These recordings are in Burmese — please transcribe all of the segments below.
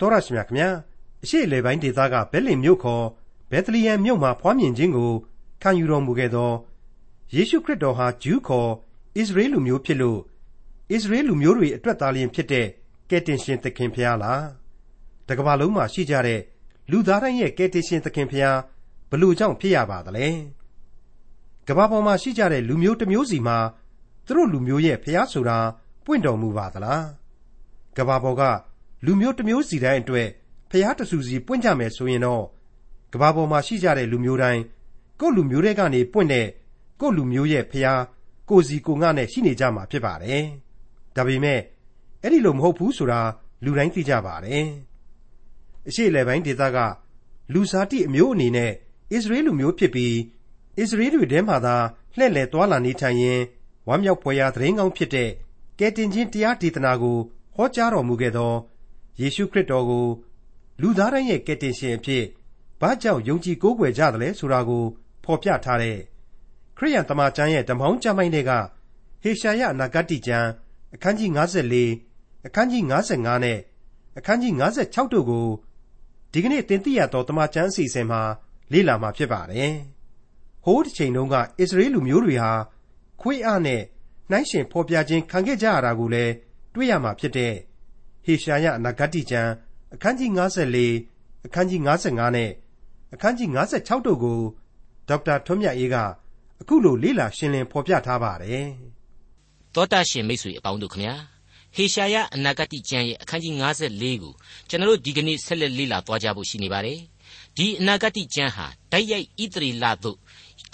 တော်ရရှိမြခင်ဗျာအရှိလေပိုင်းဒေသကဘဲလင်မြို့ခေါ်ဘဲသလီယံမြို့မှာဖွားမြင်ခြင်းကိုခံယူတော်မူခဲ့သောယေရှုခရစ်တော်ဟာဂျူးခေါ်ဣသရေလလူမျိုးဖြစ်လို့ဣသရေလလူမျိုးတွေအတွက်သားလျင်ဖြစ်တဲ့ကယ်တင်ရှင်သခင်ဖျားလားတကမ္ဘာလုံးမှာရှိကြတဲ့လူသားတိုင်းရဲ့ကယ်တင်ရှင်သခင်ဖျားဘလို့ကြောင့်ဖြစ်ရပါသလဲကမ္ဘာပေါ်မှာရှိကြတဲ့လူမျိုးတစ်မျိုးစီမှာသူတို့လူမျိုးရဲ့ဖျားဆိုတာပွင့်တော်မူပါသလားကမ္ဘာပေါ်က လူမျိုးတစ်မျိုးစီတိုင်းအတွက်ဖျားတဆူစီပွင့်ကြမယ်ဆိုရင်တော့ကမ္ဘာပေါ်မှာရှိကြတဲ့လူမျိုးတိုင်းကိုယ့်လူမျိုးတွေကနေပွင့်တဲ့ကိုယ့်လူမျိုးရဲ့ဖျားကိုစီကိုငါနဲ့ရှိနေကြမှာဖြစ်ပါတယ်ဒါပေမဲ့အဲ့ဒီလိုမဟုတ်ဘူးဆိုတာလူတိုင်းသိကြပါတယ်အရှိလေပိုင်းဒေသကလူစားတိအမျိုးအနေနဲ့ဣသရေလလူမျိုးဖြစ်ပြီးဣသရေလတွေထဲမှာသာလှည့်လည်သွားလာနေထိုင်ရင်ဝမ်းမြောက်ဖွယ်ရာသတင်းကောင်းဖြစ်တဲ့ကယ်တင်ခြင်းတရားဒေသနာကိုဟောကြားတော်မူခဲ့သော ယေရှုခရစ်တော်ကို လူသားတိုင်းရဲ့ကယ်တင်ရှင်အဖြစ် ဘာကြောင့်ယုံကြည်ကိုးကွယ်ကြသလဲဆိုတာကို ဖော်ပြထားတဲ့ ခရိယန်တမန်ကျမ်းရဲ့ဓမ္မောင်းကျမ်းပိုင်းတွေကဟေရှာယအနာဂတိကျမ်းအခန်းကြီး 54 အခန်းကြီး 55နဲ့အခန်းကြီး56တို့ကိုဒီကနေ့သင်သိရသောတမန်ကျမ်းအစီအစဉ်မှာလေ့လာမှာဖြစ်ပါတယ်။ဟိုးတစ်ချိန်တုန်းကဣသရေလလူမျိုးတွေဟာခွေးအားနဲ့နှိုင်းရှင်ဖော်ပြခြင်းခံခဲ့ကြရတာကိုလည်းတွေ့ရမှာဖြစ်တဲ့ ဟေရှာယအနာဂတိကျမ်းအခန်းကြီး54အခန်းကြီး55နဲ့အခန်းကြီး56တို့ကိုဒေါက်တာထွန်းမြတ်အေးကအခုလိုလေ့လာရှင်းလင်းဖော်ပြထားပါတယ်။သောတာရှင်မိတ်ဆွေအပေါင်းတို့ခမညာဟေရှာယအနာဂတိကျမ်းရဲ့အခန်းကြီး54ကိုကျွန်တော်တို့ဒီကနေ့ဆက်လက်လေ့လာသွားကြဖို့ရှိနေပါတယ်။ဒီအနာဂတိကျမ်းဟာတိုက်ရိုက်ဣသရေလသို့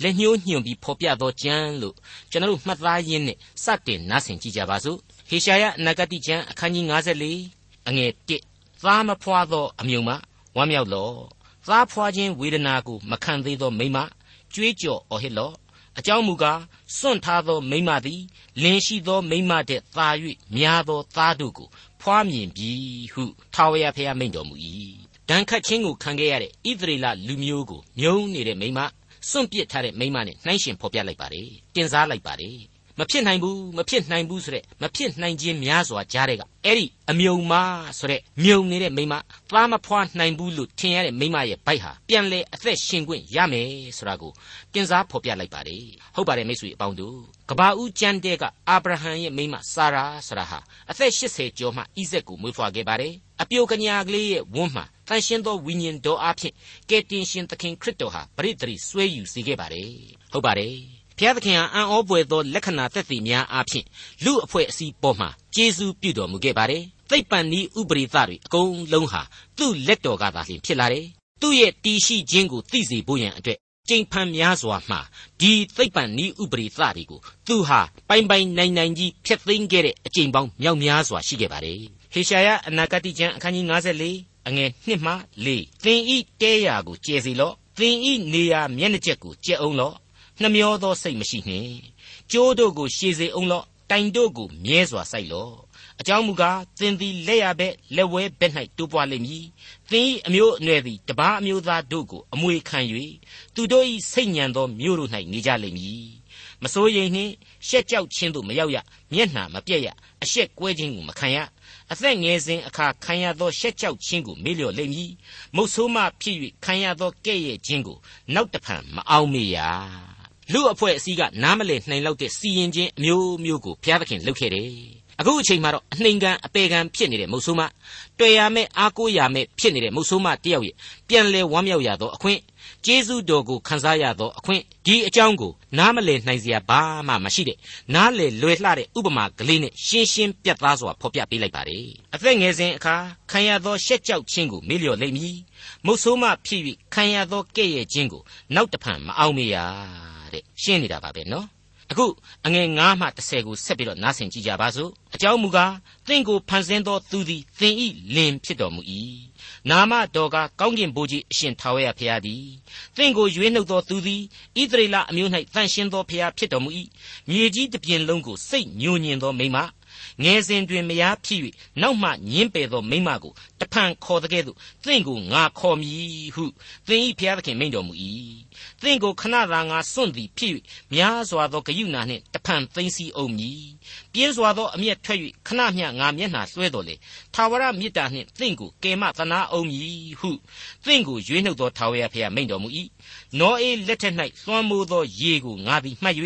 လက်ညှိုးညွှန်ပြီးဖော်ပြသောကျမ်းလို့ကျွန်တော်တို့မှတ်သားရင်းနဲ့စတင်နားဆင်ကြကြပါစို့ ဟေရှာယအနာဂတိကျမ်းအခန်းကြီး54အငယ်1သားမဖွာသောအမြုံမဝမ်းမြောက်လော့သားဖွာခြင်းဝေဒနာကိုမခံသေးသောမိမကြွေးကြော်အော်ဟစ်လော့အကြောင်းမူကားစွန့်ထားသောမိမသည်လင်ရှိသောမိမတဲ့သာ၍များသောသားတို့ကိုဖွားမြင်ပြီဟုထာဝရဘုရားမိန့်တော်မူ၏ဒဏ်ခတ်ခြင်းကိုခံခဲ့ရတဲ့ဣသရေလလူမျိုးကိုမြုံနေတဲ့မိမစွန့်ပစ်ထားတဲ့မိမနဲ့နှိုင်းရှင်ဖော်ပြလိုက်ပါတယ်တင်စားလိုက်ပါတယ် မဖြစ်နိုင်ဘူးမဖြစ်နိုင်ဘူးဆိုတဲ့မဖြစ်နိုင်ခြင်းများစွာကြားတဲ့ကအဲ့ဒီအမြုံမဆိုတဲ့မြုံနေတဲ့မိမသားမဖွားနိုင်ဘူးလို့ထင်ရတဲ့မိမရဲ့ဘိုက်ဟာပြန်လဲအသက်ရှင်ခွင့်ရမယ်ဆိုတာကိုတင်စားဖော်ပြလိုက်ပါတယ်ဟုတ်ပါတယ်မိတ်ဆွေအပေါင်းတို့ကဘာဦးကျမ်းတဲ့ကအာဗြဟံရဲ့မိမဆာရာဆိုတာဟာအသက်80ကျော်မှဣဇက်ကိုမွေးဖွားခဲ့ပါတယ်အပြိုကညာကလေးရဲ့ဝန်းမှာတန်ရှင်းသောဝိညာဉ်တော်အားဖြင့်ကယ်တင်ရှင်သခင်ခရစ်တော်ဟာပရိသေရီဆွဲယူစေခဲ့ပါတယ်ဟုတ်ပါတယ် ဘုရားသခင်ဟာအံ့ဩပွေသောလက္ခဏာသက်သေများအားဖြင့်လူအဖွဲ့အစည်းပေါ်မှာကျေးဇူးပြုတော်မူခဲ့ပါတယ်သိပ္ပံဤဥပရိသတွေအကုန်လုံးဟာသူ့လက်တော်ကသာလျှင်ဖြစ်လာတယ်သူ့ရဲ့တည်ရှိခြင်းကိုသိစေဖို့ရန်အတွက်ကျိန်ဖန်များစွာမှဒီသိပ္ပံဤဥပရိသတွေကိုသူဟာပိုင်ပိုင်နိုင်နိုင်ကြီးဖျက်သိမ်းခဲ့တဲ့အကျိန်ပေါင်းမြောက်များစွာရှိခဲ့ပါတယ်ဟေရှာယအနာဂတိကျမ်းအခန်းကြီး54အငယ်1မှ4သင်ဤတဲရာကိုကျဲစီလော့သင်ဤနေရာမျက်နှာချက်ကိုကျဲအောင်လော့ နှမျောသောစိတ်မရှိနှင့်ကျိုးတို့ကိုရှည်စေအောင်လော့တိုင်တို့ကိုမြဲစွာစိုက်လော့အကြောင်းမူကားသင်သည်လက်ရဘက်လက်ဝဲဘက်၌တိုးပွားလိမ့်မည်သင်၏အမျိုးအနွယ်သည်တပားအမျိုးသားတို့ကိုအမွေခံ၍သူတို့၏စိတ်ညံသောမြို့တို့၌နေကြလိမ့်မည်မစိုးရိမ်နှင့်ရှက်ကြောက်ခြင်းတို့မရောက်ရမျက်နှာမပြက်ရအရှက်ကွဲခြင်းကိုမခံရအသက်ငယ်စဉ်အခါခံရသောရှက်ကြောက်ခြင်းကိုမေ့လျော့လိမ့်မည်မုတ်ဆိုးမဖြစ်၍ခံရသောကဲ့ရဲ့ခြင်းကိုနောက်တဖန်မအောင်မေ့ရ လူအဖွဲ့အစည်းကနားမလည်နိုင်လောက်တဲ့စီရင်ခြင်းအမျိုးမျိုးကိုဘုရားသခင်လုပ်ခဲ့တယ်အခုအချိန်မှာတော့အနှိမ်ကန်အပေကန်ဖြစ်နေတဲ့မုတ်ဆိုးမတွေ့ရမယ့်အားကိုးရမယ့်ဖြစ်နေတဲ့မုတ်ဆိုးမတယောက်ရဲ့ပြန်လဲဝမ်းမြောက်ရသောအခွင့်ကျေးဇူးတော်ကိုခံစားရသောအခွင့်ဒီအကြောင်းကိုနားမလည်နိုင်စရာဘာမှမရှိတဲ့နားလေလွယ်လှတဲ့ဥပမာကလေးနဲ့ရှင်းရှင်းပြတ်သားစွာဖော်ပြပေးလိုက်ပါတယ် အသက်ငယ်စဉ်အခါခံရသောရှက်ကြောက်ခြင်းကိုမေ့လျော့လိမ့်မည်မုတ်ဆိုးမဖြစ်၍ခံရသောကဲ့ရဲ့ခြင်းကိုနောက်တဖန်မအောင်မေရတဲ့ရှင်းနေတာပါပဲနော်အခုအငယ်9မှ10ကိုဆက်ပြီးတော့နားဆင်ကြည့်ကြပါစို့အကြောင်းမူကားသင်ကိုဖန်ဆင်းသောသူသည်သင်ဤလင်ဖြစ်တော်မူ၏နာမတော်ကကောင်းကင်ဘိုးကြီးအရှင်ထာဝရဘုရားသည်သင်ကိုရွေးနှုတ်သောသူသည်ဣသရေလအမျိုး၌တန်ရှင်းသောဘုရားဖြစ်တော်မူ၏မြေကြီးတစ်ပြင်လုံးကိုစိတ်ညှို့ညင်သောမိမ ငယ်စဉ်တွင်မယားဖြစ်၍နောက်မှညင်းပယ်သောမိန်းမကိုတဖန်ခေါ်တဲ့ကဲ့သို့သင်ကိုငါခေါ်မည်ဟုသင်၏ဖျားသခင်မိန့်တော်မူ၏သင်ကိုခဏသာငါစွန့်သည်ဖြစ်၍များစွာသောဂယုဏနှင့်တဖန်သိမ့်စီအောင်မည်ပြင်းစွာသောအမျက်ထွက်၍ခဏမျှငါမျက်နှာလွှဲတော်လေထာဝရမေတ္တာနှင့်သင်ကိုကယ်မသနာအောင်မည်ဟုသင်ကိုရွေးနှုတ်သောထာဝရဘုရားမိန့်တော်မူ၏ နောအေးလက်ထက်၌လွှမ်းမိုးသောရေကိုငါသည်မှတ်၍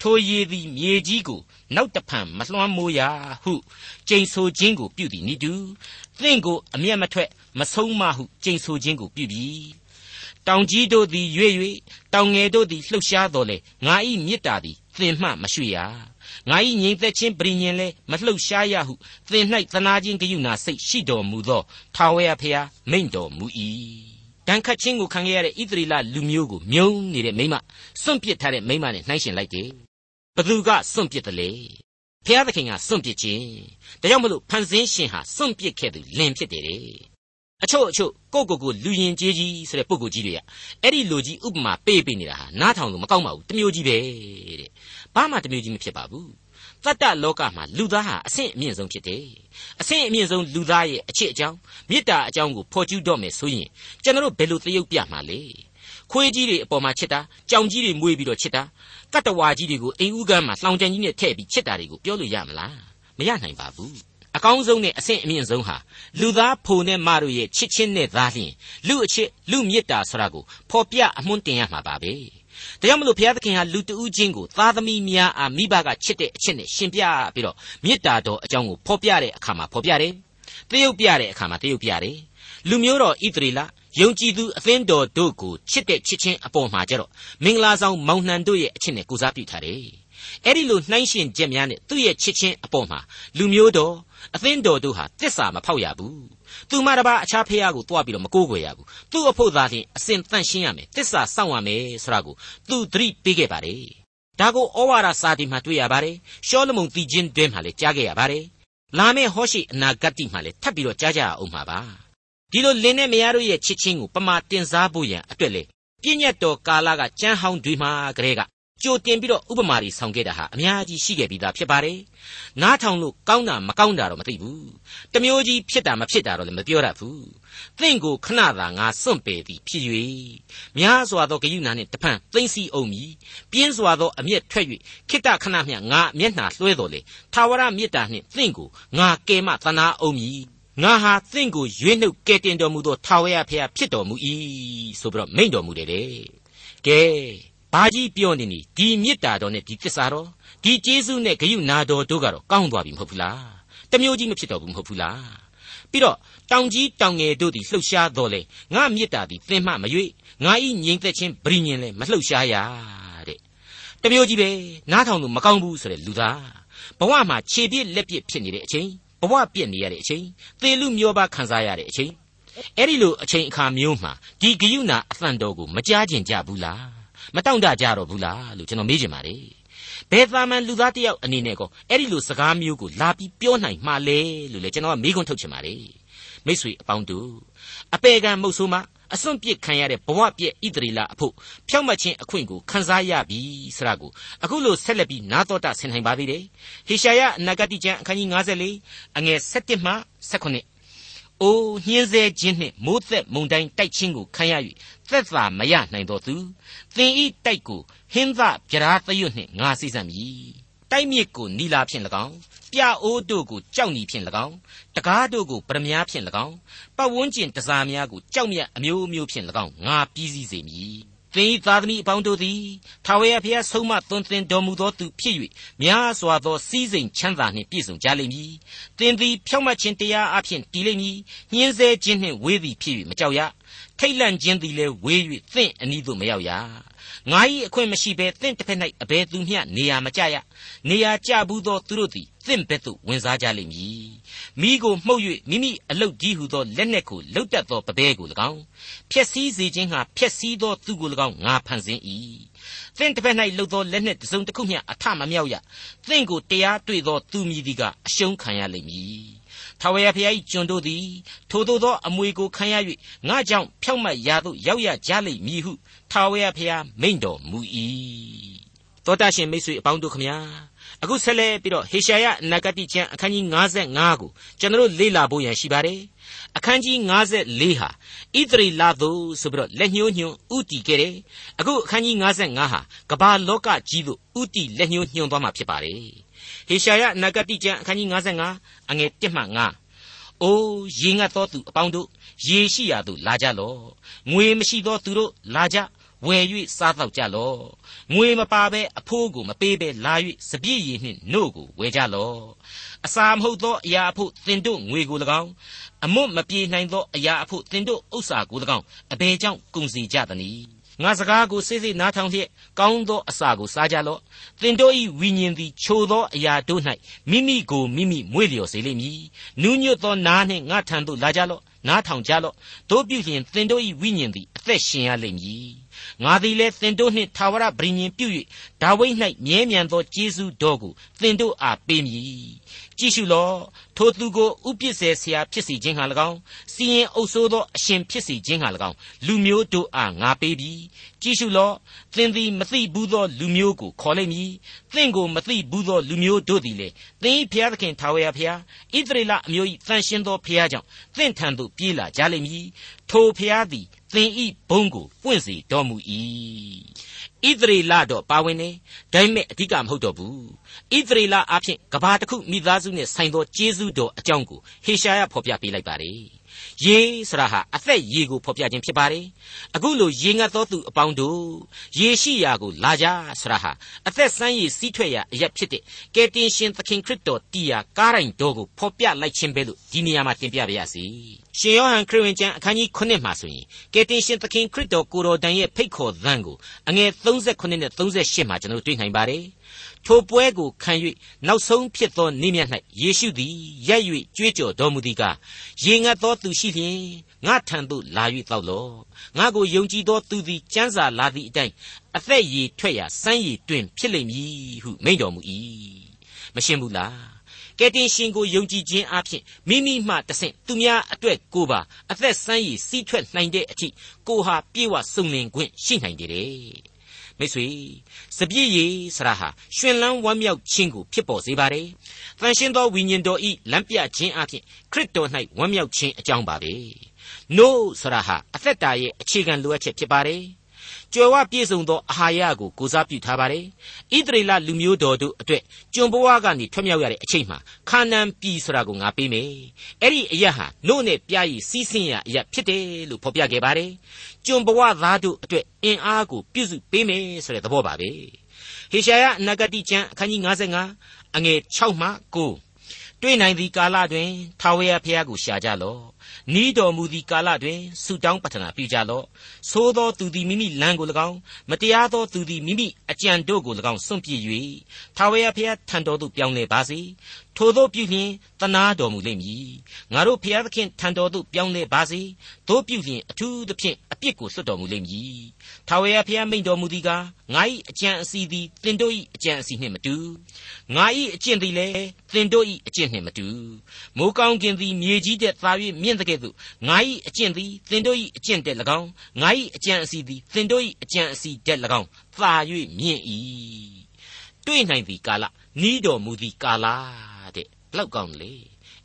ထိုရေသည်မြေကြီးကိုနောက်တဖန်မလွှမ်းမိုးရဟုကျိန်ဆိုခြင်းကိုပြုသည်နိတူသင်ကိုအမျက်မထွက်မဆုံးမဟုကျိန်ဆိုခြင်းကိုပြုပြီတောင်ကြီးတို့သည်ရွေ့၍တောင်ငယ်တို့သည်လှုပ်ရှားတော်လေငါ၏မေတ္တာသည်သင်မှမရွှေ့ရငါ၏ငြိမ်သက်ခြင်းပရိညင်လဲမလှုပ်ရှားရဟုသင်၌သနာခြင်းဂယုဏစိတ်ရှိတော်မူသောထာဝရဘုရားမိန့်တော်မူ၏ ဒဏ်ခတ်ခြင်းကိုခံခဲ့ရတဲ့ဣသရေလလူမျိုးကိုမြုံနေတဲ့မိမစွန့်ပစ်ထားတဲ့မိမနဲ့နှိုင်းရှင်လိုက်တယ်ဘသူကစွန့်ပစ်တယ်လေဖျားသခင်ကစွန့်ပစ်ခြင်းဒါကြောင့်မလို့ဖန်ဆင်းရှင်ဟာစွန့်ပစ်ခဲ့သူလင်ဖြစ်တယ်အချို့အချို့ကိုကိုကိုလူရင်ကြီးကြီးဆိုတဲ့ပုံကိုကြီးတွေကအဲ့ဒီလူကြီးဥပမာပေးပေးနေတာဟာနားထောင်လို့မကောက်ပါဘူးတမျိုးကြီးပဲတဲ့ဘာမှတမျိုးကြီးမဖြစ်ပါဘူး တတ္တလောကမှာလူသားဟာအဆင့်အမြင့်ဆုံးဖြစ်တယ်အဆင့်အမြင့်ဆုံးလူသားရဲ့အချစ်အကြောင်းမေတ္တာအကြောင်းကိုဖော်ကျူးတော့မယ်ဆိုရင်ကျွန်တော်တို့ဘယ်လိုသရုပ်ပြမှာလဲခွေးကြီးတွေအပေါ်မှာချစ်တာကြောင်ကြီးတွေမွေးပြီးတော့ချစ်တာကတ္တဝါကြီးတွေကိုအိမ်ဦးကမ်းမှာလောင်ကြံကြီးနဲ့ထည့်ပြီးချစ်တာတွေကိုပြောလို့ရမလားမရနိုင်ပါဘူးအကောင်းဆုံးနဲ့အဆင့်အမြင့်ဆုံးဟာလူသားဖို့နဲ့မတို့ရဲ့ချစ်ချင်းနဲ့သားလျင်လူအချစ်လူမေတ္တာဆိုတာကိုဖော်ပြအမွှန်းတင်ရမှာပါပဲ ဒါကြောင့်မလို့ဘုရားသခင်ဟာလူတဦးချင်းကိုသားသမီးများအားမိဘကချစ်တဲ့အချက်နဲ့ရှင်ပြပြီးတော့မေတ္တာတော်အကြောင်းကိုဖော်ပြတဲ့အခါမှာဖော်ပြတယ်တရုပ်ပြတဲ့အခါမှာတရုပ်ပြတယ်လူမျိုးတော်ဣသရေလယုံကြည်သူအသင်းတော်တို့ကိုချစ်တဲ့ချစ်ချင်းအပေါ်မှာကြတော့မင်္ဂလာဆောင်မောင်နှံတို့ရဲ့အချစ်နဲ့ကိုစားပြုထားတယ်အဲ့ဒီလိုနှိုင်းရှင်ချက်များနဲ့သူ့ရဲ့ချစ်ချင်းအပေါ်မှာလူမျိုးတော်အသင်းတော်တို့ဟာတစ္ဆာမဖောက်ရဘူး သူမှတပါအခြားဖះကိုတွားပြီးတော့မကိုးကွယ်ရဘူးသူ့အဖို့သာလျှင်အစဉ်တန့်ရှင်းရမယ်တစ္ဆာစောင့်ရမယ်ဆိုတာကိုသူသတိပေးခဲ့ပါတယ်ဒါကိုဩဝါဒစာတီမှာတွေ့ရပါတယ်ရှောလမုန်တည်ခြင်းတွင်မှာလည်းကြားခဲ့ရပါတယ်လာမယ့်ဟောရှိအနာဂတ်တိမှာလည်းထပ်ပြီးတော့ကြားကြအောင်မှာပါဒီလိုလင်းနဲ့မယားတို့ရဲ့ချစ်ချင်းကိုပမာတင်စားဖို့ရန်အတွက်လေပြည့်ညတ်တော်ကာလကကြမ်းဟောင်းတွေမှာကလေးက ကြိုတင်ပြီးတော့ဥပမာတွေဆောင်ခဲ့တာဟာအများကြီးရှိခဲ့ပြီးသားဖြစ်ပါတယ်။နားထောင်လို့ကောင်းတာမကောင်းတာတော့မသိဘူး။တမျိုးကြီးဖြစ်တာမဖြစ်တာတော့လည်းမပြောတတ်ဘူး။သင်ကိုခဏသာငါစွန့်ပယ်သည်ဖြစ်၍များစွာသောဂယုဏနှင့်တဖန်သိမ့်စီအောင်မည်။ပြင်းစွာသောအမျက်ထွက်၍ခိတ္တခဏမျှငါမျက်နှာလွှဲတော်လေ။ထာဝရမေတ္တာနှင့်သင်ကိုငါကယ်မသနာအောင်မည်။ငါဟာသင်ကိုရွေးနှုတ်ကယ်တင်တော်မူသောထာဝရဘုရားဖြစ်တော်မူ၏ဆိုပြီးတော့မိန့်တော်မူတယ်လေ။ကဲ ဘာကြီးပြောနေနီဒီမေတ္တာတော်နဲ့ဒီသစ္စာတော်ဒီကျေးဇူးနဲ့ဂရုနာတော်တို့ကတော့ကောင်းသွားပြီမဟုတ်ဘူးလားတမျိုးကြီးမဖြစ်တော့ဘူးမဟုတ်ဘူးလားပြီးတော့တောင်ကြီးတောင်ငယ်တို့သည်လှုပ်ရှားတော်လေငါမေတ္တာသည်သင်မှမရွေ့ငါဤငြိမ်သက်ခြင်းဗြိညင်လဲမလှုပ်ရှားရတဲ့တမျိုးကြီးပဲနားထောင်လို့မကောင်းဘူးဆိုတဲ့လူသားဘဝမှာခြေပြစ်လက်ပြစ်ဖြစ်နေတဲ့အချိန်ဘဝပြက်နေရတဲ့အချိန်သေလူမျောပါခံစားရတဲ့အချိန်အဲ့ဒီလိုအချိန်အခါမျိုးမှာဒီဂယုဏအသံတော်ကိုမကြားကျင်ကြဘူးလား မတောင့်တကြတော့ဘူးလားလို့ကျွန်တော်မေးချင်ပါတယ်ဘယ်သာမန်လူသားတယောက်အနေနဲ့ကောအဲ့ဒီလိုစကားမျိုးကိုလာပြီးပြောနိုင်မှာလဲလို့လေကျွန်တော်ကမေးခွန်းထုတ်ချင်ပါတယ်မိတ်ဆွေအပေါင်းတို့အပေကံမုတ်ဆိုးမှအစွန့်ပစ်ခံရတဲ့ဘဝပြည့်ဣတရီလာအဖို့ဖြောက်မှတ်ခြင်းအခွင့်ကိုခန်းစားရပြီဆိုတာကိုအခုလိုဆက်လက်ပြီးနာတော်တာဆင်နိုင်ပါသေးတယ်ဟေရှာယအနာဂတိကျမ်းအခန်းကြီး54အငယ်7မှ18 အိုးညှင်းဆဲခြင်းနှင့်မိုးသက်မုန်တိုင်းတိုက်ခြင်းကိုခံရ၍သက်သာမရနိုင်တော်သူသင်ဤတိုက်ကိုဟင်းသဗျာသရွတ်နှင့်ငါစိစံမည်တိုက်မြစ်ကိုနီလာဖြင့်၎င်းပြအိုးတို့ကိုကြောက်နီဖြင့်၎င်းတကားတို့ကိုပရမများဖြင့်၎င်းပတ်ဝန်းကျင်တစားများကိုကြောက်မြတ်အမျိုးမျိုးဖြင့်၎င်းငါပြီးစည်းစေမည် သင်၏သားသမီးအပေါင်းတို့သည်ထာဝရဘုရားဆုံးမသွန်သင်တော်မူသောသူဖြစ်၍များစွာသောစည်းစိမ်ချမ်းသာနှင့်ပြည့်စုံကြလိမ့်မည်။သင်သည်ဖြောင့်မတ်ခြင်းတရားအဖျင်တည်လိမ့်မည်။ညှင်းဆဲခြင်းနှင့်ဝေးသည်ဖြစ်၍မကြောက်ရ။ထိတ်လန့်ခြင်းသည်လည်းဝေး၍သင်အနီးသို့မရောက်ရ။ငါ၏အခွင့်မရှိဘဲသင်တစ်ဖက်၌အဘယ်သူမျှနေရာမကျရ။နေရာကျဘူးသောသူတို့သည်သ င့်ဘက်သို့ဝင်စားကြလိမ့်မည်မိကိုမှုတ်၍မိမိအလုတ်ကြီးဟုသောလက်နက်ကိုလုတ်တတ်သောပပဲကို၎င်းဖျက်ဆီးစေခြင်းဟာဖျက်ဆီးသောသူကို၎င်းငါဖန်ဆင်း၏သင်တစ်ဖက်၌လှုပ်သောလက်နှင့်တစုံတစ်ခုမျှအထမမြောက်ရသင်ကိုတရားတွေ့သောသူမည်သည်ကအရှုံးခံရလိမ့်မည်ထာဝရဘုရား၏ကျွန်တို့သည်ထိုသို့သောအမွေကိုခံရ၍ငါကြောင့်ဖြောက်မတ်ရာသို့ရောက်ရကြလိမ့်မည်ဟုထာဝရဘုရားမိန့်တော်မူ၏တောတာရှင်မိတ်ဆွေအပေါင်းတို့ခမညာ အခုဆက်လက်ပြီးတော့ဟေရှာယနဂတိကျမ်းအခန်းကြီး55ကိုကျွန်တော်လေ့လာဖို့ရန်ရှိပါတယ်အခန်းကြီး54ဟာဣသရေလသို့ဆိုပြီးတော့လက်ညှိုးညွှန်ဥတီခဲ့တယ်အခုအခန်းကြီး55ဟာကမ္ဘာလောကကြီးသို့ဥတီလက်ညှိုးညွှန်သွားမှာဖြစ်ပါတယ်ဟေရှာယနဂတိကျမ်းအခန်းကြီး55အငယ်1မှ5အိုးရေငတ်သောသူအပေါင်းတို့ရေရှိရာသို့လာကြလော့ငွေမရှိသောသူတို့လာကြဝယ်၍စားတော့ကြလော့ ငွေမပါဘဲအဖိုးကိုမပေးဘဲလာ၍စပြည့်ရည်နှင့်နို့ကိုဝယ်ကြလော့အစာမဟုတ်သောအရာအဖို့သင်တို့ငွေကို၎င်းအမွတ်မပြေနိုင်သောအရာအဖို့သင်တို့ဥစ္စာကို၎င်းအဘယ်ကြောင့်ကုန်စီကြသနည်းငါစကားကိုစိတ်စိတ်နားထောင်လျက်ကောင်းသောအစာကိုစားကြလော့သင်တို့၏ဝိညာဉ်သည်ချိုသောအရာတို့၌မိမိကိုမိမိမွေ့လျော်စေလိမ့်မည်နူးညွတ်သောနားနှင့်ငါထံသို့လာကြလော့နားထောင်ကြလော့တို့ပြုလျင်သင်တို့၏ဝိညာဉ်သည်အသက်ရှင်ရလိမ့်မည် ငါသည်လည်းသင်တို့နှင့်ထာဝရဗြိဉ္ဉ်ပြု၍ဒါဝိဒ်၌မြဲမြံသောကျေးဇူးတော်ကိုသင်တို့အားပေးမည်ကြည့်ရှုလော့ထိုသူကိုဥပစ္စေဆရာဖြစ်စီခြင်းဟာ၎င်းစီရင်အုပ်ဆိုးသောအရှင်ဖြစ်စီခြင်းဟာ၎င်းလူမျိုးတို့အားငါပေးပြီကြည့်ရှုလော့သင်သည်မသိဘူးသောလူမျိုးကိုခေါ်လိမ့်မည်သင်ကိုမသိဘူးသောလူမျိုးတို့သည်လေသင်၏ဘုရားသခင်ထာဝရဘုရားဣသရေလအမျိုး၏တန်ရှင်းသောဘုရားကြောင့်သင်ထံသို့ပြေးလာကြလိမ့်မည်ထိုဘုရားသည် သင်ဤဘုံကိုပွင့်စေတော်မူ၏ဣသရေလတော့ပါဝင်နေဒါပေမဲ့အဓိကမဟုတ်တော့ဘူးဣသရေလအဖြစ်ကဘာတစ်ခုမိသားစုနဲ့ဆိုင်သောကျေးဇူးတော်အကြောင်းကိုဟေရှာယဖော်ပြပေးလိုက်ပါတယ် ရေဆိုတာဟာအသက်ရေကိုဖော်ပြခြင်းဖြစ်ပါတယ်အခုလိုရေငတ်သောသူအပေါင်းတို့ရေရှိရာကိုလာကြဆိုတာဟာအသက်ဆန်းရည်စီးထွက်ရာအရက်ဖြစ်တဲ့ကယ်တင်ရှင်သခင်ခရစ်တော်တီးရာကားတိုင်းတော်ကိုဖော်ပြလိုက်ခြင်းပဲလို့ဒီနေရာမှာတင်ပြပါရစေရှင်ယောဟန်ခရစ်ဝင်ကျမ်းအခန်းကြီး9မှာဆိုရင်ကယ်တင်ရှင်သခင်ခရစ်တော်ကိုတော်တိုင်ရဲ့ဖိတ်ခေါ်သံကိုအငယ်38နဲ့38မှာကျွန်တော်တွေ့နိုင်ပါတယ် ထိုပွဲကိုခံ၍နောက်ဆုံးဖြစ်သောနေ့မြတ်၌ယေရှုသည်ရက်၍ကြွေးကြော်တော်မူသည်ကားရေငတ်သောသူရှိလျင်ငါထံသို့လာ၍တောက်လော့ငါကိုယုံကြည်သောသူသည်ကျမ်းစာလာသည့်အတိုင်းအသက်ရည်ထွက်ရာစမ်းရည်တွင်ဖြစ်လိမ့်မည်ဟုမိန့်တော်မူ၏မရှင်းဘူးလားကယ်တင်ရှင်ကိုယုံကြည်ခြင်းအပြင်မိမိမှတဆင့်သူများအတွက်ကိုပါအသက်ဆန်းရည်စီးထွက်နိုင်တဲ့အထိကိုဟာပြေဝစုံလင်ခွင့်ရှိနိုင်တယ် မိတ်ဆွေစပြည့်ရည်ဆရာဟာရှင်လန်းဝမ်းမြောက်ခြင်းကိုဖြစ်ပေါ်စေပါတယ်။တန်ရှင်းသောဝိညာဉ်တော်ဤလမ်းပြခြင်းအပြင်ခရစ်တော်၌ဝမ်းမြောက်ခြင်းအကြောင်းပါပဲ။ no ဆရာဟာအသက်တာရဲ့အခြေခံလိုအပ်ချက်ဖြစ်ပါတယ်။ ကြွယ်ဝပြည့်စုံသောအာဟာရကိုကိုစားပြုထားပါတယ်။ဣသရေလလူမျိုးတော်တို့အတွက်ကျွန်ဘဝကနေထွက်မြောက်ရတဲ့အချိန်မှာခါနန်ပြည်ဆိုတာကိုငါပေးမယ်။အဲ့ဒီအရက်ဟာနို့နဲ့ပြားရည်စီးဆင်းရအရက်ဖြစ်တယ်လို့ဖော်ပြခဲ့ပါတယ်။ကျွန်ဘဝသားတို့အတွက်အင်အားကိုပြုစုပေးမယ်ဆိုတဲ့သဘောပါပဲ။ဟေရှာယနဂတိကျမ်းအခန်းကြီး55အငယ်6မှ9တွေ့နိုင်သည့်ကာလတွင်ထာဝရဘုရားကိုရှာကြလော့ နီးတော်မူသည့်ကာလတွင်ဆုတောင်းပတနာပြုကြလော့သို့သောသူသည်မိမိလမ်းကို၎င်းမတရားသောသူသည်မိမိအကြံတို့ကို၎င်းစွန့်ပြေး၍ထာဝရဘုရားထံတော်သို့ပြောင်းလဲပါစေထိုသို့ပြုလျင်တနာတော်မူလိမ့်မည်ငါတို့ဘုရားသခင်ထံတော်သို့ပြောင်းလဲပါစေတို့ပြုလျင်အထူးသဖြင့်အပြစ်ကိုလွတ်တော်မူလိမ့်မည်ထာဝရဘုရားမိန့်တော်မူသည်ကားငါ၏အကြံအစီသည်သင်တို့၏အကြံအစီနှင့်မတူငါ၏အကျင့်သည်လည်းသင်တို့၏အကျင့်နှင့်မတူမိုးကောင်းကင်သည်မြေကြီးတဲ့သာ၍မြင့်တဲ့ကဲ့သို့ငါ၏အကျင့်သည်သင်တို့၏အကျင့်တဲ့၎င်းငါ၏အကြံအစီသည်သင်တို့၏အကြံအစီတဲ့၎င်းသာ၍မြင့်၏တွေ့နိုင်သည်ကာလနီးတော်မူသည်ကာလတဲ့ဘ လောက်ကောင်းလေ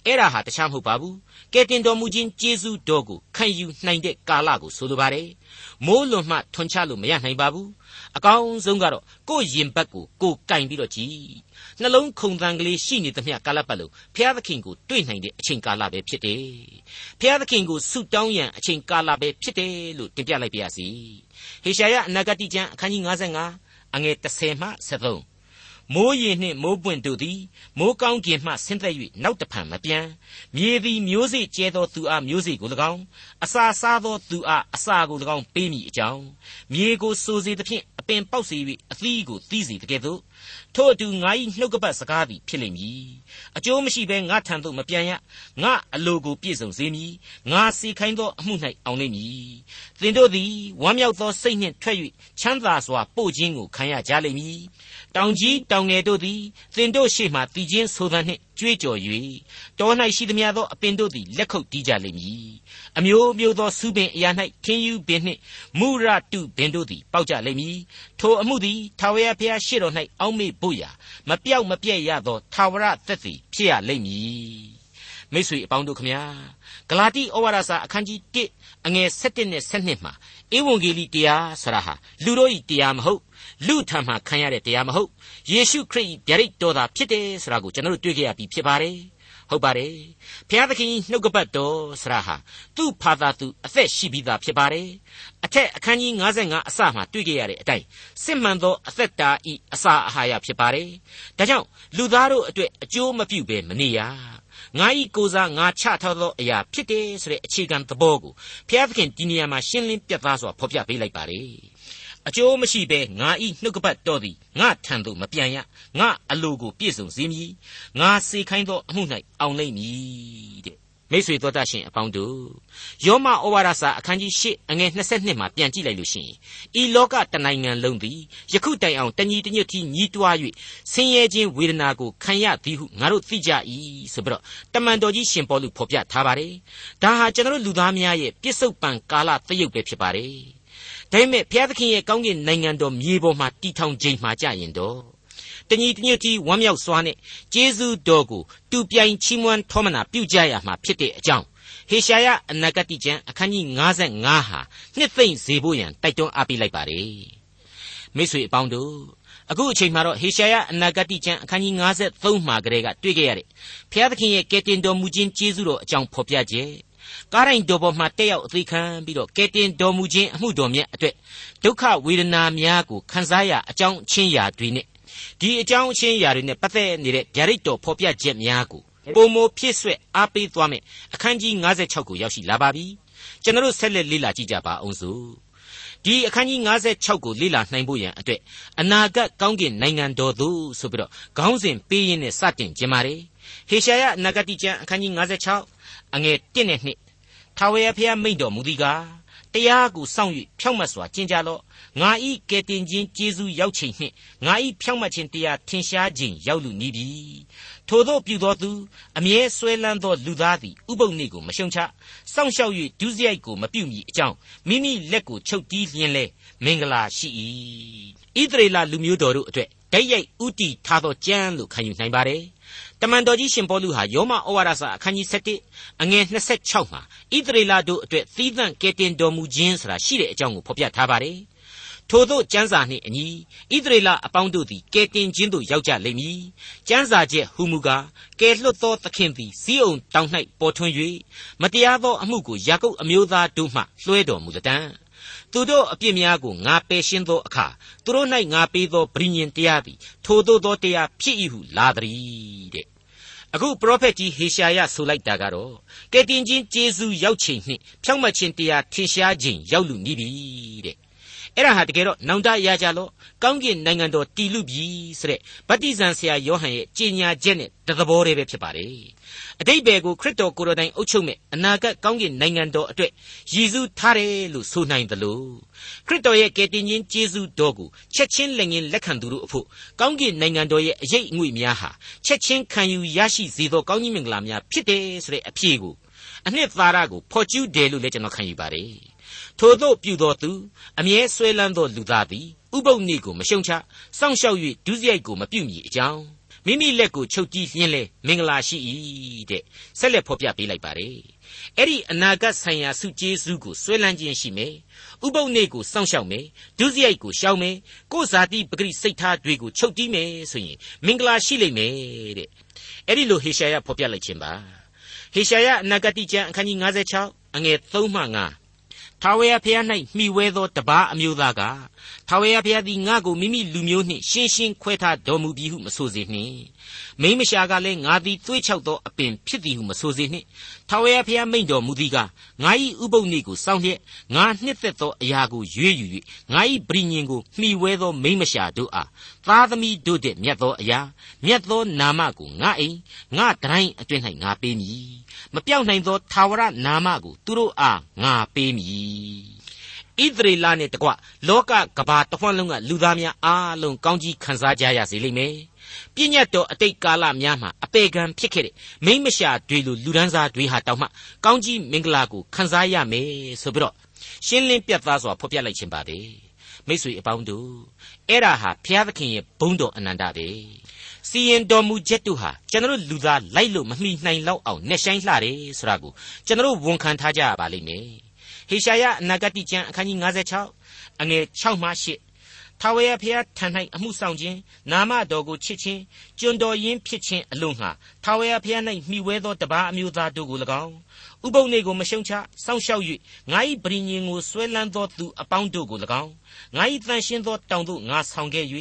အဲ့ဒါဟာတခြားမဟုတ်ပါဘူးကဲတင်တော်မူခြင်းကျေးဇူးတော်ကိုခံယူနိုင်တဲ့ကာလကိုဆိုလိုပါတယ်မိုးလွန်မှထွန်ချလို့မရနိုင်ပါဘူးအကောင်းဆုံးကတော့ကိုယ့်ရင်ဘတ်ကိုကိုယ်ကင်ပြီးတော့ကြည်နှလုံးခုန်တန်ကလေးရှိနေသမျှကာလပတ်လုံးဘုရားသခင်ကိုတွေ့နိုင်တဲ့အချိန်ကာလပဲဖြစ်တယ်ဘုရားသခင်ကိုဆုတောင်းရန်အချိန်ကာလပဲဖြစ်တယ်လို့တင်ပြလိုက်ပါရစေဟေရှာယအနာဂတိကျမ်းအခန်းကြီး55အငယ်30မှ73 မိုးရေနှင့်မိုးပွင့်တို့သည်မိုးကောင်းကင်မှဆင်းသက်၍နောက်တဖန်မပြန်မြေသည်မျိုးစေ့ကျဲသောသူအားမျိုးစေ့ကို၎င်းအစာစားသောသူအားအစာကို၎င်းပေးမိအကြောင်းမြေကိုစိုးစေသဖြင့်အပင်ပေါက်စေ၍အသီးကိုသီးစေတကဲ့သို့ထို့အတူငါ၏နှုတ်ကပတ်စကားသည်ဖြစ်လိမ့်မည်အကျိုးမရှိဘဲငါထံသို့မပြန်ရငါအလိုကိုပြည့်စုံစေမည်ငါစီခိုင်းသောအမှု၌အောင်လိမ့်မည်သင်တို့သည်ဝမ်းမြောက်သောစိတ်နှင့်ထွက်၍ချမ်းသာစွာပို့ခြင်းကိုခံရကြလိမ့်မည် တောင်ကြီးတောင်ငယ်တို့သည်သင်တို့ရှေ့မှတည်ခြင်းဆိုသနှင့်ကြွေးကြော်၍တော၌ရှိသမျှသောအပင်တို့သည်လက်ခုပ်တီးကြလိမ့်မည်အမျိုးမျိုးသောစုပင်အရာ၌ထင်းယူပင်နှင့်မူရတုပင်တို့သည်ပေါက်ကြလိမ့်မည်ထိုအမှုသည်ထာဝရဘုရားရှေ့တော်၌အောက်မေ့ဖို့ရာမပြောက်မပြက်ရသောသာဝရသက်သေဖြစ်ရလိမ့်မည်မိတ်ဆွေအပေါင်းတို့ခမညာဂလာတိဩဝါဒစာအခန်းကြီး1အငယ်7နဲ့7မှာဧဝံဂေလိတရားဆရာဟာလူတို့ဤတရားမဟုတ် လူထံမှခံရတဲ့တရားမဟုတ်ယေရှုခရစ်ဗျာဒိတ်တော်သာဖြစ်တယ်ဆိုတာကိုကျွန်တော်တို့တွေ့ကြရပြီဖြစ်ပါတယ်ဟုတ်ပါတယ်ဘုရားသခင်နှုတ်ကပတ်တော်ဆရာဟာသူ့ဖာသာသူအသက်ရှိပြီးသားဖြစ်ပါတယ်အထက်အခန်းကြီး55အစမှာတွေ့ကြရတဲ့အတိုင်းစစ်မှန်သောအသက်တာဤအစာအာဟာရဖြစ်ပါတယ်ဒါကြောင့်လူသားတို့အတွက်အကျိုးမပြုဘဲမနေရငါဤကိုစားငါချထားသောအရာဖြစ်တယ်ဆိုတဲ့အခြေခံသဘောကိုဘုရားသခင်ဒီနေရာမှာရှင်းလင်းပြသစွာဖော်ပြပေးလိုက်ပါတယ် အကျိုးမရှိဘဲငါဤနှုတ်ကပတ်တော်သည်ငါထံသို့မပြန်ရငါအလိုကိုပြည့်စုံစေမည်ငါစေခိုင်းသောအမှု၌အောင်လိမ့်မည်တဲ့မိတ်ဆွေတို့တတ်ရှင်အပေါင်းတို့ယောမဩဝါဒစာအခန်းကြီး၈အငယ်22မှာပြန်ကြည့်လိုက်လို့ရှိရင်ဤလောကတနိုင်ငံလုံးသည်ယခုတိုင်အောင်တညီတညွတ်တီညီးတွား၍ဆင်းရဲခြင်းဝေဒနာကိုခံရသည်ဟုငါတို့သိကြ၏ဆိုပြီးတော့တမန်တော်ကြီးရှင်ပေါလုဖော်ပြထားပါတယ်ဒါဟာကျွန်တော်လူသားများရဲ့ပြစ္ဆုတ်ပံကာလသရုပ်ပဲဖြစ်ပါတယ် ဒါပေမဲ့ဘုရားသခင်ရဲ့ကောင်းကင်နိုင်ငံတော်မြေပေါ်မှာတည်ထောင်ခြင်းမှာကြရင်တော့တညီတညွတ်ကြီးဝမ်းမြောက်စွာနဲ့ကျေးဇူးတော်ကိုတူပြိုင်ချီးမွမ်းထောမနာပြုကြရမှာဖြစ်တဲ့အကြောင်းဟေရှာယအနာဂတိကျမ်းအခန်းကြီး55ဟာနှစ်သိမ့်စေဖို့ရန်တိုက်တွန်းအားပေးလိုက်ပါတယ်မိတ်ဆွေအပေါင်းတို့အခုအချိန်မှာတော့ဟေရှာယအနာဂတိကျမ်းအခန်းကြီး53မှာကလေးကတွေ့ခဲ့ရတဲ့ဘုရားသခင်ရဲ့ကယ်တင်တော်မူခြင်းကျေးဇူးတော်အကြောင်းဖော်ပြခြင်း ကားတိုင်းတော်ပေါ်မှာတက်ရောက်အသေးခံပြီးတော့ကယ်တင်တော်မူခြင်းအမှုတော်မြတ်အတွက်ဒုက္ခဝေဒနာများကိုခံစားရအကြောင်းချင်းရာတွေနဲ့ဒီအကြောင်းအချင်းအရာတွေနဲ့ပတ်သက်နေတဲ့ဗျာဒိတ်တော်ဖော်ပြချက်များကိုပုံမဖြစ်ဆွဲအားပေးသွားမယ်အခန်းကြီး56ကိုရောက်ရှိလာပါပြီကျွန်တော်ဆက်လက်လေ့လာကြည့်ကြပါအောင်စို့ဒီအခန်းကြီး56ကိုလေ့လာနိုင်ဖို့ရန်အတွက်အနာဂတ်ကောင်းကင်နိုင်ငံတော်သို့ဆိုပြီးတော့ခေါင်းစဉ်ပေးရင်းနဲ့စတင်ကြပါတယ်ဟေရှာယအနာဂတိကျမ်းအခန်းကြီး56 အငယ်1နဲ့2ထာဝရဘုရားမိန့်တော်မူသည်ကားတရားကိုစောင့်၍ဖြောင့်မတ်စွာကျင့်ကြလော့ငါဤကယ်တင်ခြင်းကျေးဇူးရောက်ချိန်နှင့်ငါဤဖြောင့်မတ်ခြင်းတရားထင်ရှားခြင်းရောက်လူနီးပြီထို့သောပြုသောသူအမြဲဆွဲလန်းသောလူသားသည်ဥပုပ်နေ့ကိုမရှုံချစောင့်ရှောက်၍ဒုစရိုက်ကိုမပြုမိအကြောင်းမိမိလက်ကိုချုပ်တီးလျင်လဲမင်္ဂလာရှိ၏ဣသရေလလူမျိုးတော်တို့အတွက်ဓာတ်ရိုက်ဥတီထားသောကြမ်းလို့ခံယူနိုင်ပါတယ် တမန်တော်ကြီးရှင်ပေါလုဟာယောမဩဝါဒစာအခန်းကြီး7အငယ်26မှာဣသရေလတို့အတွက်သီးသန့်ကယ်တင်တော်မူခြင်းဆိုတာရှိတဲ့အကြောင်းကိုဖော်ပြထားပါတယ်ထို့သောကျမ်းစာနှင့်အညီဣသရေလအပေါင်းတို့သည်ကယ်တင်ခြင်းသို့ရောက်ကြလိမ့်မည်။ကျမ်းစာချက်ဟူမူကားကယ်လွတ်သောသခင်သည်ဇီးအုံတောင်၌ပေါ်ထွန်း၍မတရားသောအမှုကိုယာကုပ်အမျိုးသားတို့မှလွှဲတော်မူသတံ။ သူတို့အပြစ်များကိုငါပယ်ရှင်းသောအခါသူတို့၌ငါပေးသောဗြိညင်တရားသည်ထိုသို့သောတရားဖြစ်၏ဟုလာသည်တဲ့။အခုပရောဖက်ကြီးဟေရှာယဆိုလိုက်တာကတော့ကယ်တင်ခြင်းကျေးဇူးရောက်ချိန်နှင့်ဖြောင့်မတ်ခြင်းတရားထင်ရှားခြင်းရောက်လူနေပြီတဲ့ အဲ့ဒါဟာတကယ်တော့နောင်တရကြလို့ကောင်းကင်နိုင်ငံတော်တည်လူပြီဆိုတဲ့ဗတ္တိဇံဆရာယောဟန်ရဲ့ကြေညာချက်နဲ့တသဘောတည်းပဲဖြစ်ပါတယ်အတိတ်ဘယ်ကိုခရစ်တော်ကိုယ်တော်တိုင်အုပ်ချုပ်မဲ့အနာဂတ်ကောင်းကင်နိုင်ငံတော်အတွက်ရည်စူးထားတယ်လို့ဆိုနိုင်သလိုခရစ်တော်ရဲ့ကယ်တင်ခြင်းကျေးဇူးတော်ကိုချက်ချင်းလက်ငင်းလက်ခံသူတို့အဖို့ကောင်းကင်နိုင်ငံတော်ရဲ့အရေးအငွေ့များဟာချက်ချင်းခံယူရရှိစေသောကောင်းကြီးမင်္ဂလာများဖြစ်တယ်ဆိုတဲ့အဖြေကိုအနှစ်သာရကိုဖော်ကျူးတယ်လို့လည်းကျွန်တော်ခံယူပါတယ် ထို့သောပြုသောသူအမြဲဆွဲလန်းသောလူသားသည်ဥပုပ်နေ့ကိုမရှုံချစောင့်ရှောက်၍ဒုစရိုက်ကိုမပြုမိအကြောင်းမိမိလက်ကိုချုပ်တီးလျင်းလဲမင်္ဂလာရှိ၏တဲ့ဆက်လက်ဖော်ပြပေးလိုက်ပါတယ်အဲ့ဒီအနာဂတ်ဆိုင်ရာစုကျေးဇူးကိုဆွဲလန်းခြင်းရှိမယ်ဥပုပ်နေ့ကိုစောင့်ရှောက်မယ်ဒုစရိုက်ကိုရှောင်မယ်ကိုယ်ဇာတိပဂရိစိတ်ထားတွေကိုချုပ်တီးမယ်ဆိုရင်မင်္ဂလာရှိလိမ့်မယ်တဲ့အဲ့ဒီလိုဟေရှာယဖော်ပြလိုက်ခြင်းပါဟေရှာယအနာဂတိကျမ်းအခန်းကြီး56အငယ်3မှ5 ထာဝရဘုရား၌မှီဝဲသောတပါးအမျိုးသားကထာဝရဘုရားသည်ငါ့ကိုမိမိလူမျိုးနှင့်ရှင်းရှင်းခွဲထားတော်မူပြီဟုမဆိုစေနှင့်မိမရှာကလည်းငါသည်သွေးချောက်သောအပင်ဖြစ်သည်ဟုမဆိုစေနှင့်ထာဝရဘုရားမိန့်တော်မူသည်ကငါ၏ဥပုပ်နေ့ကိုစောင့်လျက်ငါနှစ်သက်သောအရာကိုရွေးယူ၍ငါ၏ပရိညင်ကိုမှီဝဲသောမိမရှာတို့အားသားသမီးတို့တဲ့မြတ်သောအရာမြတ်သောနာမကိုငါအိမ်ငါတိုင်းအတွင်၌ငါပေးမည်မပြောက်နိုင်သောသာဝရနာမကိုသူတို့အားငါပေးမည် ဣသရေလနဲ့တကွလောကကဘာတဝှမ်းလုံးကလူသားများအားလုံးကောင်းကြီးခံစားကြရစေလိမ့်မယ်။ပြည့်ညတ်တော်အတိတ်ကာလများမှာအပေကံဖြစ်ခဲ့တဲ့မိမ့်မရှာတွေလိုလူဒန်းစားတွေဟာတောင်မှကောင်းကြီးမင်္ဂလာကိုခံစားရမယ်ဆိုပြီးတော့ရှင်းလင်းပြတ်သားစွာဖော်ပြလိုက်ခြင်းပါပဲ။မိတ်ဆွေအပေါင်းတို့အဲ့ဒါဟာဘုရားသခင်ရဲ့ဘုန်းတော်အနန္တပဲစီရင်တော်မူချက်တို့ဟာကျွန်တော်လူသားလိုက်လို့မမှီနိုင်လောက်အောင်နဲ့ဆိုင်လှတယ်ဆိုတာကိုကျွန်တော်ဝန်ခံထားကြရပါလိမ့်မယ် ဟေရှာယအနာဂတိကျမ်းအခန်းကြီး56အငယ်6မှ8ထာဝရဘုရားထံ၌အမှုဆောင်ခြင်းနာမတော်ကိုချစ်ခြင်းကျွန်တော်ရင်းဖြစ်ခြင်းအလို့ငှာထာဝရဘုရား၌မှီဝဲသောတပါးအမျိုးသားတို့ကို၎င်း ဥပုံနေကိုမရှုံချစောင့်ရှောက်၍ငါ၏ပရိညင်ကိုဆွဲလန်းသောသူအပေါင်းတို့ကို၎င်းငါ၏တန်ရှင်းသောတောင်သို့ငါဆောင်ခဲ့၍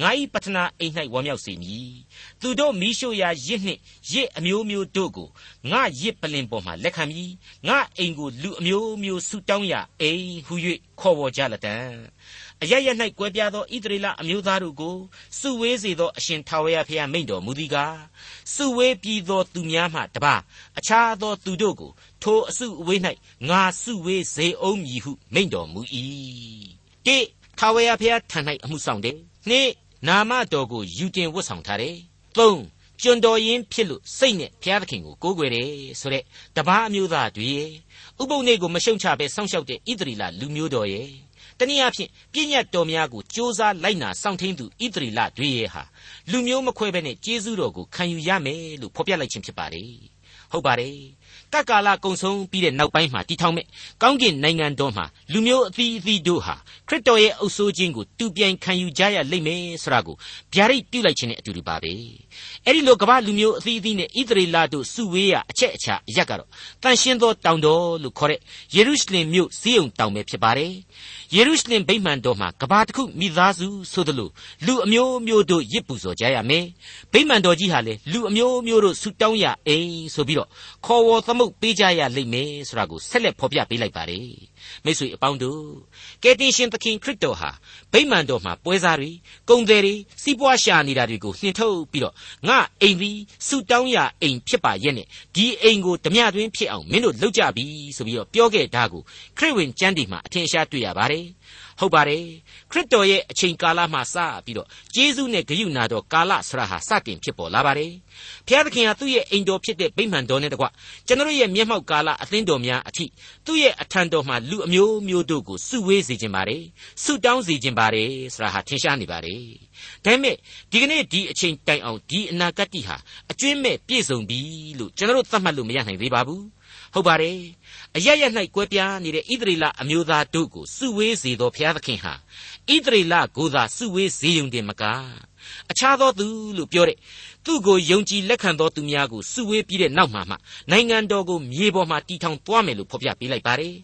ငါ၏ပတနာအိမ်၌ဝမ်းမြောက်စေမည်သူတို့မိရှုရာရစ်နှင့်ရစ်အမျိုးမျိုးတို့ကိုငါရစ်ပလင်ပေါ်မှလက်ခံမည်ငါအိမ်ကိုလူအမျိုးမျိုးဆုတောင်းရာအိမ်ဟု၍ခေါ်ဝေါ်ကြလက်တံ အရရ၌ကွဲပြားသောဣသရေလအမျိုးသားတို့ကိုစုဝေးစေသောအရှင်ထာဝရဘုရားမိန့်တော်မူသည်ကားစုဝေးပြီးသောသူများမှတပါအခြားသောသူတို့ကိုထိုအစုအဝေး၌ငါစုဝေးစေအောင်မည်ဟုမိန့်တော်မူ၏တိထာဝရဘုရားထံ၌အမှုဆောင်တယ်နှစ်နာမတော်ကိုယူတင်ဝတ်ဆောင်ထားတယ်သုံးကျွန်တော်ရင်ဖြစ်လို့စိတ်နဲ့ဘုရားသခင်ကိုကိုးကွယ်တယ်ဆိုတဲ့တပားအမျိုးသားတွေရဲ့ဥပုံနေကိုမရှုံချပဲစောင့်ရှောက်တဲ့ဣသရီလလူမျိုးတော်ရဲ့ တနည်းအားဖြင့်ပြည့်ညတ်တော်များကိုစ조사လိုက်နာစောင့်ထိန်သူဣသရီလတွေရဲ့ဟာလူမျိုးမခွဲဘဲနဲ့ကျေးဇူးတော်ကိုခံယူရမယ်လို့ဖော်ပြလိုက်ခြင်းဖြစ်ပါတယ်ဟုတ်ပါတယ်ကကာလကုံဆုံးပြီးတဲ့နောက်ပိုင်းမှာတည်ထောင်မဲ့ကောင်းကင်နိုင်ငံတော်မှာလူမျိုးအသီးအသီးတို့ဟာခရစ်တော်ရဲ့အုပ်ဆိုးခြင်းကိုတူပြိုင်ခံယူကြရလိမ့်မယ်ဆိုတာကိုဗျာဒိတ်ပြုလိုက်ခြင်းနဲ့အတူတူပါပဲအဲ့ဒီလိုကမ္ဘာလူမျိုးအသီးအသီးနဲ့ဣသရေလတို့စုဝေးရအချက်အချာအရက်ကတော့တန်ရှင်းသောတောင်တော်လို့ခေါ်တဲ့ယေရုရှလင်မြို့ဇီးုံတောင်ပဲဖြစ်ပါတယ် ယေရုရှလင်ဗိမာန်တော်မှာကဘာတစ်ခုမိသားစုဆိုသလိုလူအမျိုးမျိုးတို့ရစ်ပူဇော်ကြရမယ်ဗိမာန်တော်ကြီးဟာလေလူအမျိုးမျိုးတို့ဆုတောင်းရအိမ်ဆိုပြီးတော့ခေါ်ဝေါ်သမုတ်ပေးကြရလိမ့်မယ်ဆိုတာကိုဆက်လက်ဖော်ပြပေးလိုက်ပါတယ်မိတ်ဆွေအပေါင်းတို့ကယ်တင်ရှင်သခင်ခရစ်တော်ဟာဗိမာန်တော်မှာပွဲစားတွေကုံတယ်တွေစီးပွားရှာနေတာတွေကိုနှင်ထုတ်ပြီးတော့ငါအိမ်သည်ဆုတောင်းရအိမ်ဖြစ်ပါရဲ့နဲ့ဒီအိမ်ကိုဓမြတွင်ဖြစ်အောင်မင်းတို့လုပ်ကြပြီဆိုပြီးတော့ပြောခဲ့တာကိုခရစ်ဝင်ကျမ်းဒီမှာအထင်ရှားတွေ့ရပါတယ် ဟုတ်ပါတယ်ခရစ်တော်ရဲ့အချိန်ကာလမှစပြီးတော့ဂျေဇုနဲ့ဂရုဏာတော်ကာလဆရာဟာစတင်ဖြစ်ပေါ်လာပါတယ်ဘုရားသခင်ဟာသူ့ရဲ့အိမ်တော်ဖြစ်တဲ့ဗိမာန်တော်နဲ့တကွကျွန်တော်ရဲ့မျက်မှောက်ကာလအသင်းတော်များအထိသူ့ရဲ့အထံတော်မှာလူအမျိုးမျိုးတို့ကိုစုဝေးစေခြင်းပါတယ်ဆုတောင်းစေခြင်းပါတယ်ဆရာဟာထင်ရှားနေပါတယ်ဒါပေမဲ့ဒီကနေ့ဒီအချိန်တိုင်အောင်ဒီအနာဂတ်ဟာအကျွင်းမဲ့ပြည့်စုံပြီလို့ကျွန်တော်သတ်မှတ်လို့မရနိုင်သေးပါဘူး ဟုတ်ပါတယ်အရရ၌ကွဲပြားနေတဲ့ဣသရေလအမျိုးသားတို့ကိုစုဝေးစေသောဘုရားသခင်ဟာဣသရေလကိုသာစုဝေးစေုံတင်မက အခြားသောသူလို့ပြောတဲ့သူ့ကိုယုံကြည်လက်ခံသောသူများကိုစုဝေးပြီးတဲ့နောက်မှာမှနိုင်ငံတော်ကိုမြေပေါ်မှာတည်ထောင်သွားမယ်လို့ဖော်ပြပေးလိုက်ပါတယ်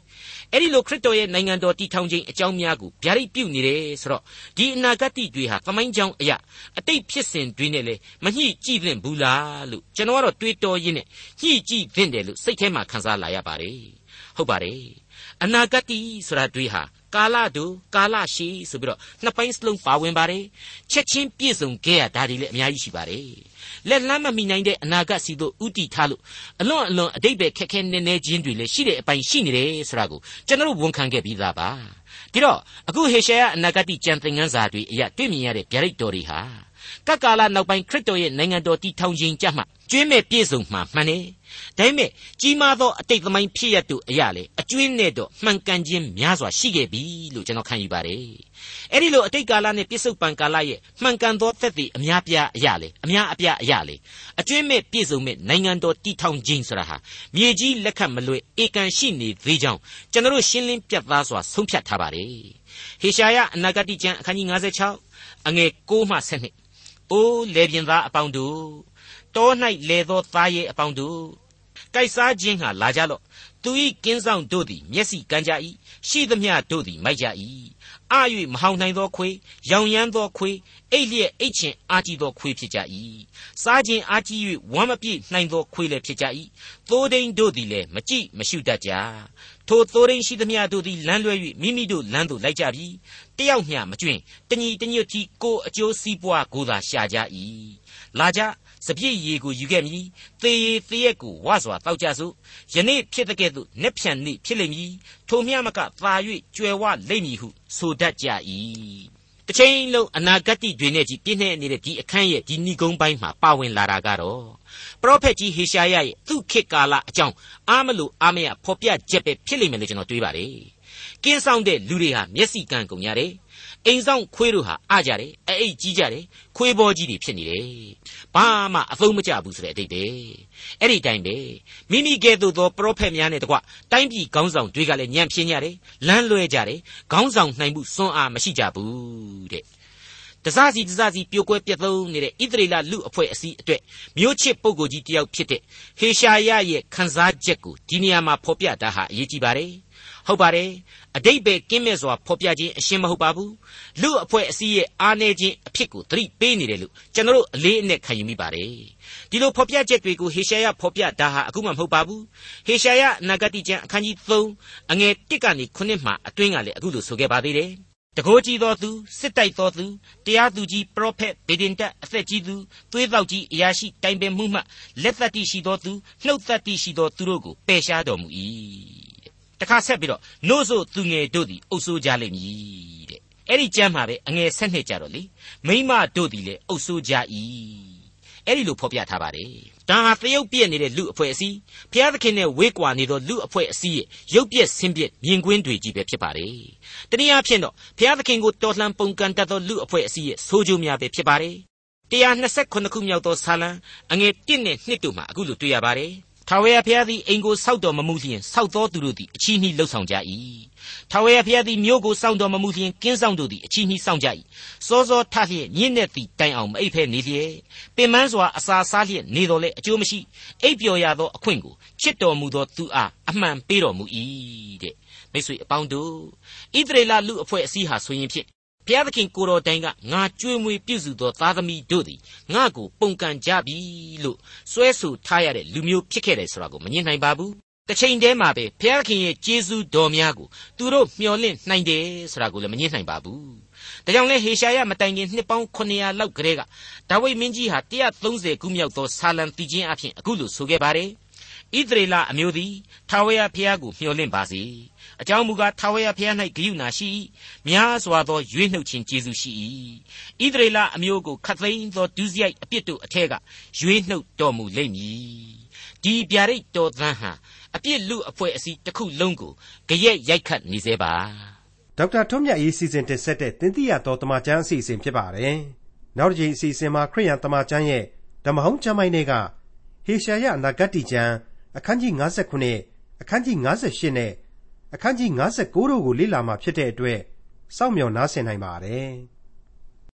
အဲ့ဒီလိုခရစ်တော်ရဲ့နိုင်ငံတော်တည်ထောင်ခြင်းအကြောင်းများကိုဗျာဒိတ်ပြုနေတယ်ဆိုတော့ဒီအနာဂတ်တွေဟာသမိုင်းကြောင်းအရာအတိတ်ဖြစ်စဉ်တွေနဲ့လေမညှိကြည့်သင့်ဘူးလားလို့ကျွန်တော်ကတော့တွေးတောရင်းနဲ့ညှိကြည့်သင့်တယ်လို့စိတ်ထဲမှာခံစားလာရပါတယ်ဟုတ်ပါတယ်အနာဂတ်ဆိုတာတွေဟာ ကာလတို့ကာလရှိဆိုပြီးတော့နှစ်ပိုင်းစလုံးပါဝင်ပါတယ်ချက်ချင်းပြည့်စုံခဲ့ရတာတွေလည်းအများကြီးရှိပါတယ်လက်လန်းမမီနိုင်တဲ့အနာဂတ်စီတို့ဥတီထားလို့အလွန်အလွန်အတိတ်ပဲခက်ခဲနေနေခြင်းတွေလည်းရှိတဲ့အပိုင်းရှိနေတယ်ဆိုတာကိုကျွန်တော်ဝန်ခံခဲ့ပြီးသားပါဒီတော့အခုဟေရှာယအနာဂတ်ကြံသင်ခန်းစာတွေအရာတွေ့မြင်ရတဲ့ဗျာဒိတ်တော်တွေဟာ ကကာလနောက်ပိုင်းခရစ်တော်ရဲ့နိုင်ငံတော်တည်ထောင်ခြင်းကြမှာကျွင်းမဲ့ပြည့်စုံမှမှန်တယ်ဒါပေမဲ့ကြီးမားသောအတိတ်သမိုင်းဖြစ်ရတူအရာလေအကျွင်းနဲ့တော့မှန်ကန်ခြင်းများစွာရှိခဲ့ပြီလို့ကျွန်တော်ခံယူပါတယ်အဲ့ဒီလိုအတိတ်ကာလနဲ့ပြစ္ဆုတ်ပံကာလရဲ့မှန်ကန်သောသက်သေအများပြားအရာလေအများအပြားအရာလေအကျွင်းမဲ့ပြည့်စုံမဲ့နိုင်ငံတော်တည်ထောင်ခြင်းဆိုတာဟာမြေကြီးလက်ခတ်မလွဲဧကန်ရှိနေသေးကြောင်းကျွန်တော်ရှင်းလင်းပြတ်သားစွာဆုံးဖြတ်ထားပါတယ်ဟေရှာယအနာဂတိကျမ်းအခန်းကြီး56အငယ်6မှ7 အိုးလေပြင်းသားအပေါင်းတို့တော၌လေသောသားရဲအပေါင်းတို့ကြိုက်စားခြင်းဟာလာကြလော့သူ၏ကင်းဆောင်တို့သည်မျက်စိကန်းကြ၏ရှိသမျှတို့သည်မိုက်ကြ၏ အ၍မဟောင်နိုင်သောခွေရောင်ရမ်းသောခွေအိတ်လျက်အိတ်ချင်အာကြည့်သောခွေဖြစ်ကြ၏စားခြင်းအာကြည့်၍ဝမ်းမပြည့်နိုင်သောခွေလည်းဖြစ်ကြ၏သိုးဒိန်တို့သည်လည်းမကြည့်မရှုတတ်ကြထိုသိုးဒိန်ရှိသမျှတို့သည်လမ်းလွဲ၍မိမိတို့လမ်းသို့လိုက်ကြပြီတယောက်မျှမကျွင်တညီတညွတ်တီကိုအကျိုးစီးပွားကိုသာရှာကြ၏ လာကြစပြည့်ရည်ကိုယူခဲ့မည်သေရည်သေရက်ကိုဝါစွာတောက်ကြစို့ယနေ့ဖြစ်တဲ့ကဲ့သို့နှစ်ဖြန်နေ့ဖြစ်လိမ့်မည်ထိုမျှမကသာ၍ကြွယ်ဝလိမ့်မည်ဟုဆိုတတ်ကြ၏တစ်ချိန်လုံးအနာဂတ်တွေနဲ့ကြီးပြည့်နေနေတဲ့ဒီအခန်းရဲ့ဒီဏိကုံးပိုင်းမှာပါဝင်လာတာကတော့ပရောဖက်ကြီးဟေရှာယရဲ့သူ့ခေတ်ကာလအကြောင်းအားမလို့အားမရဖော်ပြချက်ပဲဖြစ်လိမ့်မယ်လို့ကျွန်တော်တွေးပါတယ်ကင်းဆောင်တဲ့လူတွေဟာမျက်စိကန်းကုန်ရတယ် အိမ်ဆောင်ခွေးတို့ဟာအကြတယ်အအိတ်ကြီးကြတယ်ခွေးဘောကြီးတွေဖြစ်နေတယ်ဘာမှအသုံးမကျဘူးဆိုတဲ့အတိတ်ပဲအဲ့ဒီတိုင်းပဲမိမိကဲ့သို့သောပရောဖက်များနဲ့တကွတိုင်းပြည်ခေါင်းဆောင်တွေကလည်းညံ့ပြင်းကြတယ်လမ်းလွဲကြတယ်ခေါင်းဆောင်နိုင်မှုစွမ်းအားမရှိကြဘူးတဲ့တစားစီတစားစီပြိုကွဲပြတ်သုံးနေတဲ့ဣသရေလလူအဖွဲ့အစည်းအတွက်မျိုးချစ်ပုဂ္ဂိုလ်ကြီးတယောက်ဖြစ်တဲ့ဟေရှာယရဲ့ခန်းစားချက်ကိုဒီနေရာမှာဖော်ပြတာဟာအရေးကြီးပါတယ် ဟုတ်ပါတယ်အတိတ်ပဲကင်းမဲ့စွာဖော်ပြခြင်းအရှင်းမဟုတ်ပါဘူးလူအဖွဲ့အစည်းရဲ့အားနည်းခြင်းအဖြစ်ကိုသတိပေးနေတယ်လို့ကျွန်တော်တို့အလေးအနက်ခံယူမိပါတယ်ဒီလိုဖော်ပြချက်တွေကိုဟေရှာယဖော်ပြတာဟာအခုမှမဟုတ်ပါဘူးဟေရှာယနဂတိကျမ်းအခန်းကြီး3အငယ်1ကနေ9မှာအတွင်းကလည်းအခုလိုဆိုခဲ့ပါသေးတယ်တကိုးကြီးသောသူစစ်တိုက်သောသူတရားသူကြီးပရောဖက်ဗေဒင်တက်အသက်ကြီးသူသွေးသောကြီးအရာရှိတိုင်ပင်မှုမှလက်သက်တိရှိသောသူနှုတ်သက်တိရှိသောသူတို့ကိုပယ်ရှားတော်မူ၏ တခါဆက်ပြီးတော့နို့ဆိုသူငယ်တို့သည်အုပ်ဆိုးကြလိမ့်မည်တဲ့အဲ့ဒီကျမ်းမှာပဲအငယ်ဆက်နှစ်ကြတော့လေမိမတို့သည်လည်းအုပ်ဆိုးကြ၏အဲ့ဒီလိုဖော်ပြထားပါတယ်ဒါဟာသရုပ်ပြည့်နေတဲ့လူအဖွဲ့အစည်းဘုရားသခင်နဲ့ဝေးကွာနေသောလူအဖွဲ့အစည်းရဲ့ရုပ်ပြည့်ဆင်းပြည့်မြင်ကွင်းတွေကြီးပဲဖြစ်ပါတယ်တနည်းအားဖြင့်တော့ဘုရားသခင်ကိုတော်လှန်ပုန်ကန်တတ်သောလူအဖွဲ့အစည်းရဲ့ဆိုးကျိုးများပဲဖြစ်ပါတယ်129ခုမြောက်သောဆာလံအငယ်1နဲ့2တို့မှာအခုလိုတွေ့ရပါတယ် ထာဝရဘုရားသည်အိမ်ကိုစောက်တော်မမူလျင်စောက်တော်သူတို့သည်အချီးနှီးလှုပ်ဆောင်ကြ၏ထာဝရဘုရားသည်မြို့ကိုစောင့်တော်မမူလျင်ကင်းဆောင်တို့သည်အချီးနှီးစောင့်ကြ၏စောစောထလျက်ညင့်တဲ့သည်တိုင်အောင်မအိပ်ဖဲနေလျက်ပင်မစွာအစာစားလျက်နေတော်လဲအကျိုးမရှိအိပ်ပျော်ရသောအခွင့်ကိုချစ်တော်မူသောသူအားအမှန်ပေးတော်မူ၏တဲ့မိတ်ဆွေအပေါင်းတို့ဣသရေလလူအဖွဲ့အစည်းဟာဆိုရင်ဖြင့် ဘုရားသခင်ကိုတော်တိုင်ကငါကြွေးမွေးပြုစုသောသားသမီးတို့သည်ငါ့ကိုပုန်ကန်ကြပြီလို့စွဲဆိုထားရတဲ့လူမျိုးဖြစ်ခဲ့တယ်ဆိုတာကိုမငြင်းနိုင်ပါဘူးတစ်ချိန်တည်းမှာပဲဘုရားခင်ရဲ့ကျေးဇူးတော်များကိုသူတို့မျှော်လင့်နိုင်တယ်ဆိုတာကိုလည်းမငြင်းနိုင်ပါဘူးဒါကြောင့်လဲဟေရှာယမတိုင်ခင်နှစ်ပေါင်း900လောက်ကတည်းကဒါဝိဒ်မင်းကြီးဟာ130ခုမြောက်သောဆာလံတည်ခြင်းအဖြစ်အခုလိုဆိုခဲ့ပါတယ်ဣသရေလအမျိုးသည်ထာဝရဘုရားကိုမျှော်လင့်ပါစေ အကြောင်းမူကားထာဝရဘုရား၌ဂရုဏာရှိ၏များစွာသောရွေးနှုတ်ခြင်းကျေးဇူးရှိ၏ဣသရေလအမျိုးကိုခတ်သိမ်းသောဒုစရိုက်အပြစ်တို့အထက်ကရွေးနှုတ်တော်မူလိမ့်မည်ဒီဗျာဒိတ်တော်သန်းဟာအပြစ်လူအဖွဲ့အစည်းတစ်ခုလုံးကိုကြရက်ရိုက်ခတ်နေစေပါဒေါက်တာထွန်းမြတ်ရေးစီစဉ်တင်ဆက်တဲ့တင်ပြရတော်တမချန်းအစီအစဉ်ဖြစ်ပါတယ်နောက်တစ်ချိန်အစီအစဉ်မှာခရိယန်တမချန်းရဲ့ဓမ္မဟောင်းကျမ်းပိုင်းတွေကဟေရှာယအနာဂတ်တိကျမ်းအခန်းကြီး59အခန်းကြီး58နဲ့ အခန်းကြီး59တို့ကိုလေ့လာမှဖြစ်တဲ့အတွက်စောင့်မျှော်နားဆင်နိုင်ပါတယ်။